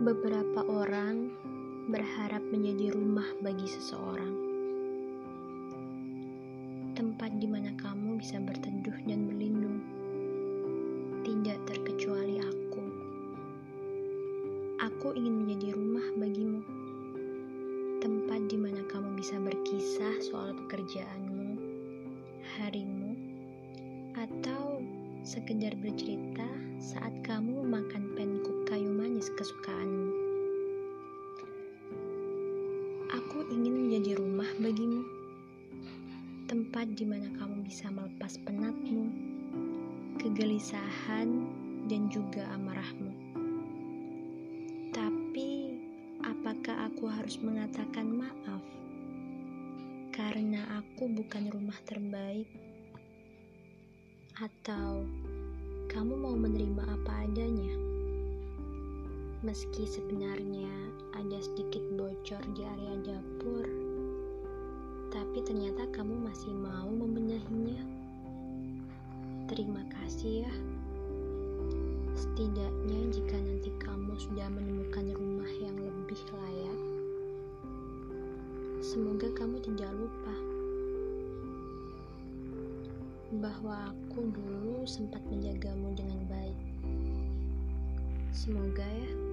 Beberapa orang berharap menjadi rumah bagi seseorang, tempat di mana kamu bisa berteduh dan berlindung. Tidak terkecuali aku, aku ingin menjadi rumah bagimu, tempat di mana kamu bisa berkisah soal pekerjaanmu, harimu, atau sekedar bercerita saat kamu manis kesukaanmu. Aku ingin menjadi rumah bagimu, tempat di mana kamu bisa melepas penatmu, kegelisahan, dan juga amarahmu. Tapi, apakah aku harus mengatakan maaf karena aku bukan rumah terbaik? Atau kamu mau menerima apa adanya? Meski sebenarnya ada sedikit bocor di area dapur, tapi ternyata kamu masih mau membenahinya. Terima kasih ya. Setidaknya jika nanti kamu sudah menemukan rumah yang lebih layak, semoga kamu tidak lupa bahwa aku dulu sempat menjagamu dengan baik. Semoga ya.